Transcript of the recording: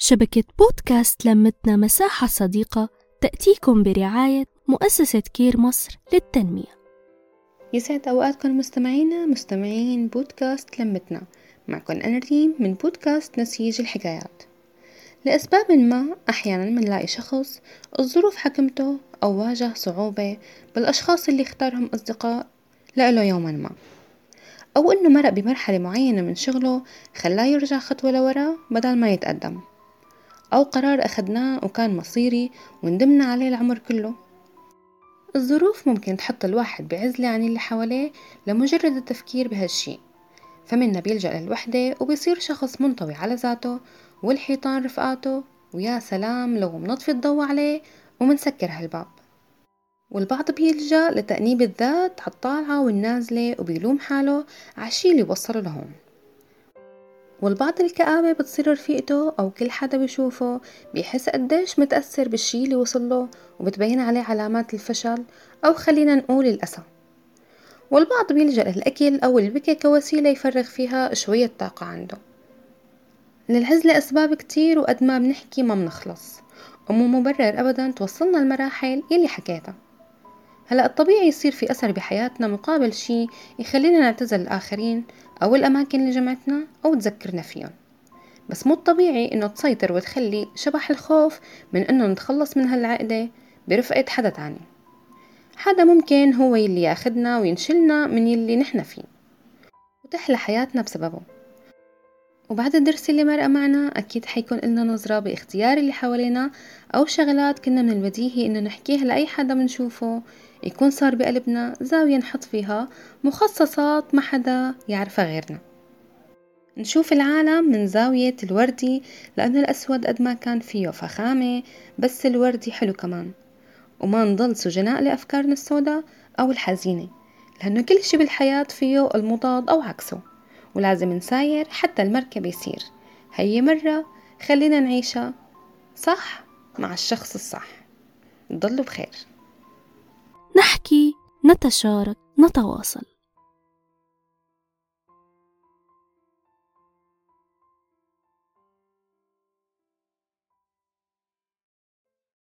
شبكة بودكاست لمتنا مساحة صديقة تأتيكم برعاية مؤسسة كير مصر للتنمية. يسعد أوقاتكم مستمعينا مستمعين بودكاست لمتنا. معكم أنا ريم من بودكاست نسيج الحكايات. لأسباب ما أحيانا منلاقي شخص الظروف حكمته أو واجه صعوبة بالأشخاص اللي اختارهم أصدقاء لإله يوما ما. أو إنه مرق بمرحلة معينة من شغله خلاه يرجع خطوة لورا بدل ما يتقدم. أو قرار أخدناه وكان مصيري وندمنا عليه العمر كله. الظروف ممكن تحط الواحد بعزلة عن اللي حواليه لمجرد التفكير بهالشي. فمنا بيلجأ للوحدة وبيصير شخص منطوي على ذاته والحيطان رفقاته ويا سلام لو منطفي الضوء عليه ومنسكر هالباب. والبعض بيلجأ لتأنيب الذات عالطالعة والنازلة وبيلوم حاله عالشي اللي وصله لهون والبعض الكآبة بتصير رفيقته أو كل حدا بيشوفه بيحس قديش متأثر بالشي اللي وصله وبتبين عليه علامات الفشل أو خلينا نقول الأسى. والبعض بيلجأ للأكل أو البكي كوسيلة يفرغ فيها شوية طاقة عنده. للعزلة أسباب كتير وقد ما بنحكي ما بنخلص ومو مبرر أبدا توصلنا المراحل يلي حكيتها. هلأ الطبيعي يصير في أثر بحياتنا مقابل شي يخلينا نعتزل الآخرين أو الأماكن اللي جمعتنا أو تذكرنا فيهم. بس مو الطبيعي إنه تسيطر وتخلي شبح الخوف من إنه نتخلص من هالعقدة برفقة حدا تاني. حدا ممكن هو يلي ياخدنا وينشلنا من يلي نحن فيه. وتحلى حياتنا بسببه. وبعد الدرس اللي مرق معنا أكيد حيكون لنا نظرة باختيار اللي حوالينا أو شغلات كنا من البديهي إنه نحكيها لأي حدا بنشوفه يكون صار بقلبنا زاوية نحط فيها مخصصات ما حدا يعرفها غيرنا. نشوف العالم من زاوية الوردي لأنه الأسود قد ما كان فيه فخامة بس الوردي حلو كمان. وما نضل سجناء لأفكارنا السوداء أو الحزينة لأنه كل شي بالحياة فيه المضاد أو عكسه. ولازم نساير حتى المركب يسير هي مرة خلينا نعيشها صح؟ مع الشخص الصح. ضلوا بخير. نحكي نتشارك نتواصل.